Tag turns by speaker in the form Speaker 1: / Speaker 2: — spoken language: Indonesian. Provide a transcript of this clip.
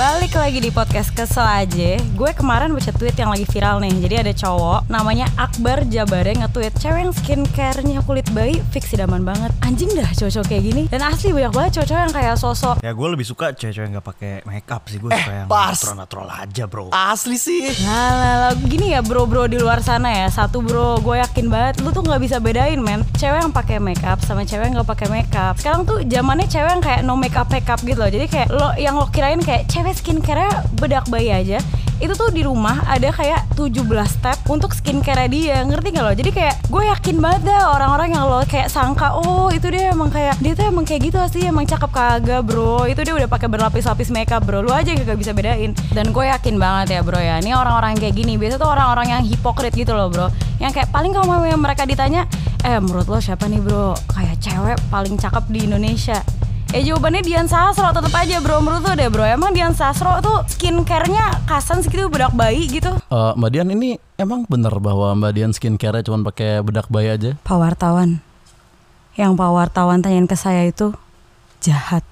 Speaker 1: Balik lagi di podcast kesel aja. Gue kemarin baca tweet yang lagi viral nih. Jadi ada cowok namanya Akbar Jabare nge-tweet Cewek yang skincare-nya kulit bayi fix idaman banget. Anjing dah cowok-cowok kayak gini. Dan asli banyak banget cowok-cowok yang kayak sosok
Speaker 2: Ya gue lebih suka cewek-cewek yang gak pakai makeup sih. Gue suka yang natural-natural aja bro.
Speaker 3: Asli sih.
Speaker 1: Lah, lah, lah. gini ya bro-bro di luar sana ya. Satu bro, gue yakin banget Lu tuh nggak bisa bedain men. Cewek yang pakai makeup sama cewek yang nggak pakai makeup. Sekarang tuh zamannya cewek yang kayak no makeup makeup gitu loh. Jadi kayak lo yang lo kirain kayak cewek skincare bedak bayi aja. Itu tuh di rumah ada kayak 17 step untuk skincare dia. Ngerti gak lo? Jadi kayak gue yakin banget deh orang-orang yang lo kayak sangka oh itu dia emang kayak dia tuh emang kayak gitu asli emang cakep kagak bro. Itu dia udah pakai berlapis-lapis makeup bro. Lu aja gak bisa bedain. Dan gue yakin banget ya bro ya. Ini orang-orang kayak gini biasa tuh orang-orang yang hipokrit gitu loh bro. Yang kayak paling kalau mereka ditanya eh menurut lo siapa nih bro? Kayak cewek paling cakep di Indonesia Eh jawabannya Dian Sastro tetep aja bro. Menurut lo deh bro. Emang Dian Sastro tuh skincare-nya kasan segitu bedak bayi gitu?
Speaker 4: Eh, Mbak Dian ini emang bener bahwa Mbak Dian skincare cuma pakai bedak bayi aja?
Speaker 1: Pak wartawan. Yang Pak wartawan tanyain ke saya itu Jahat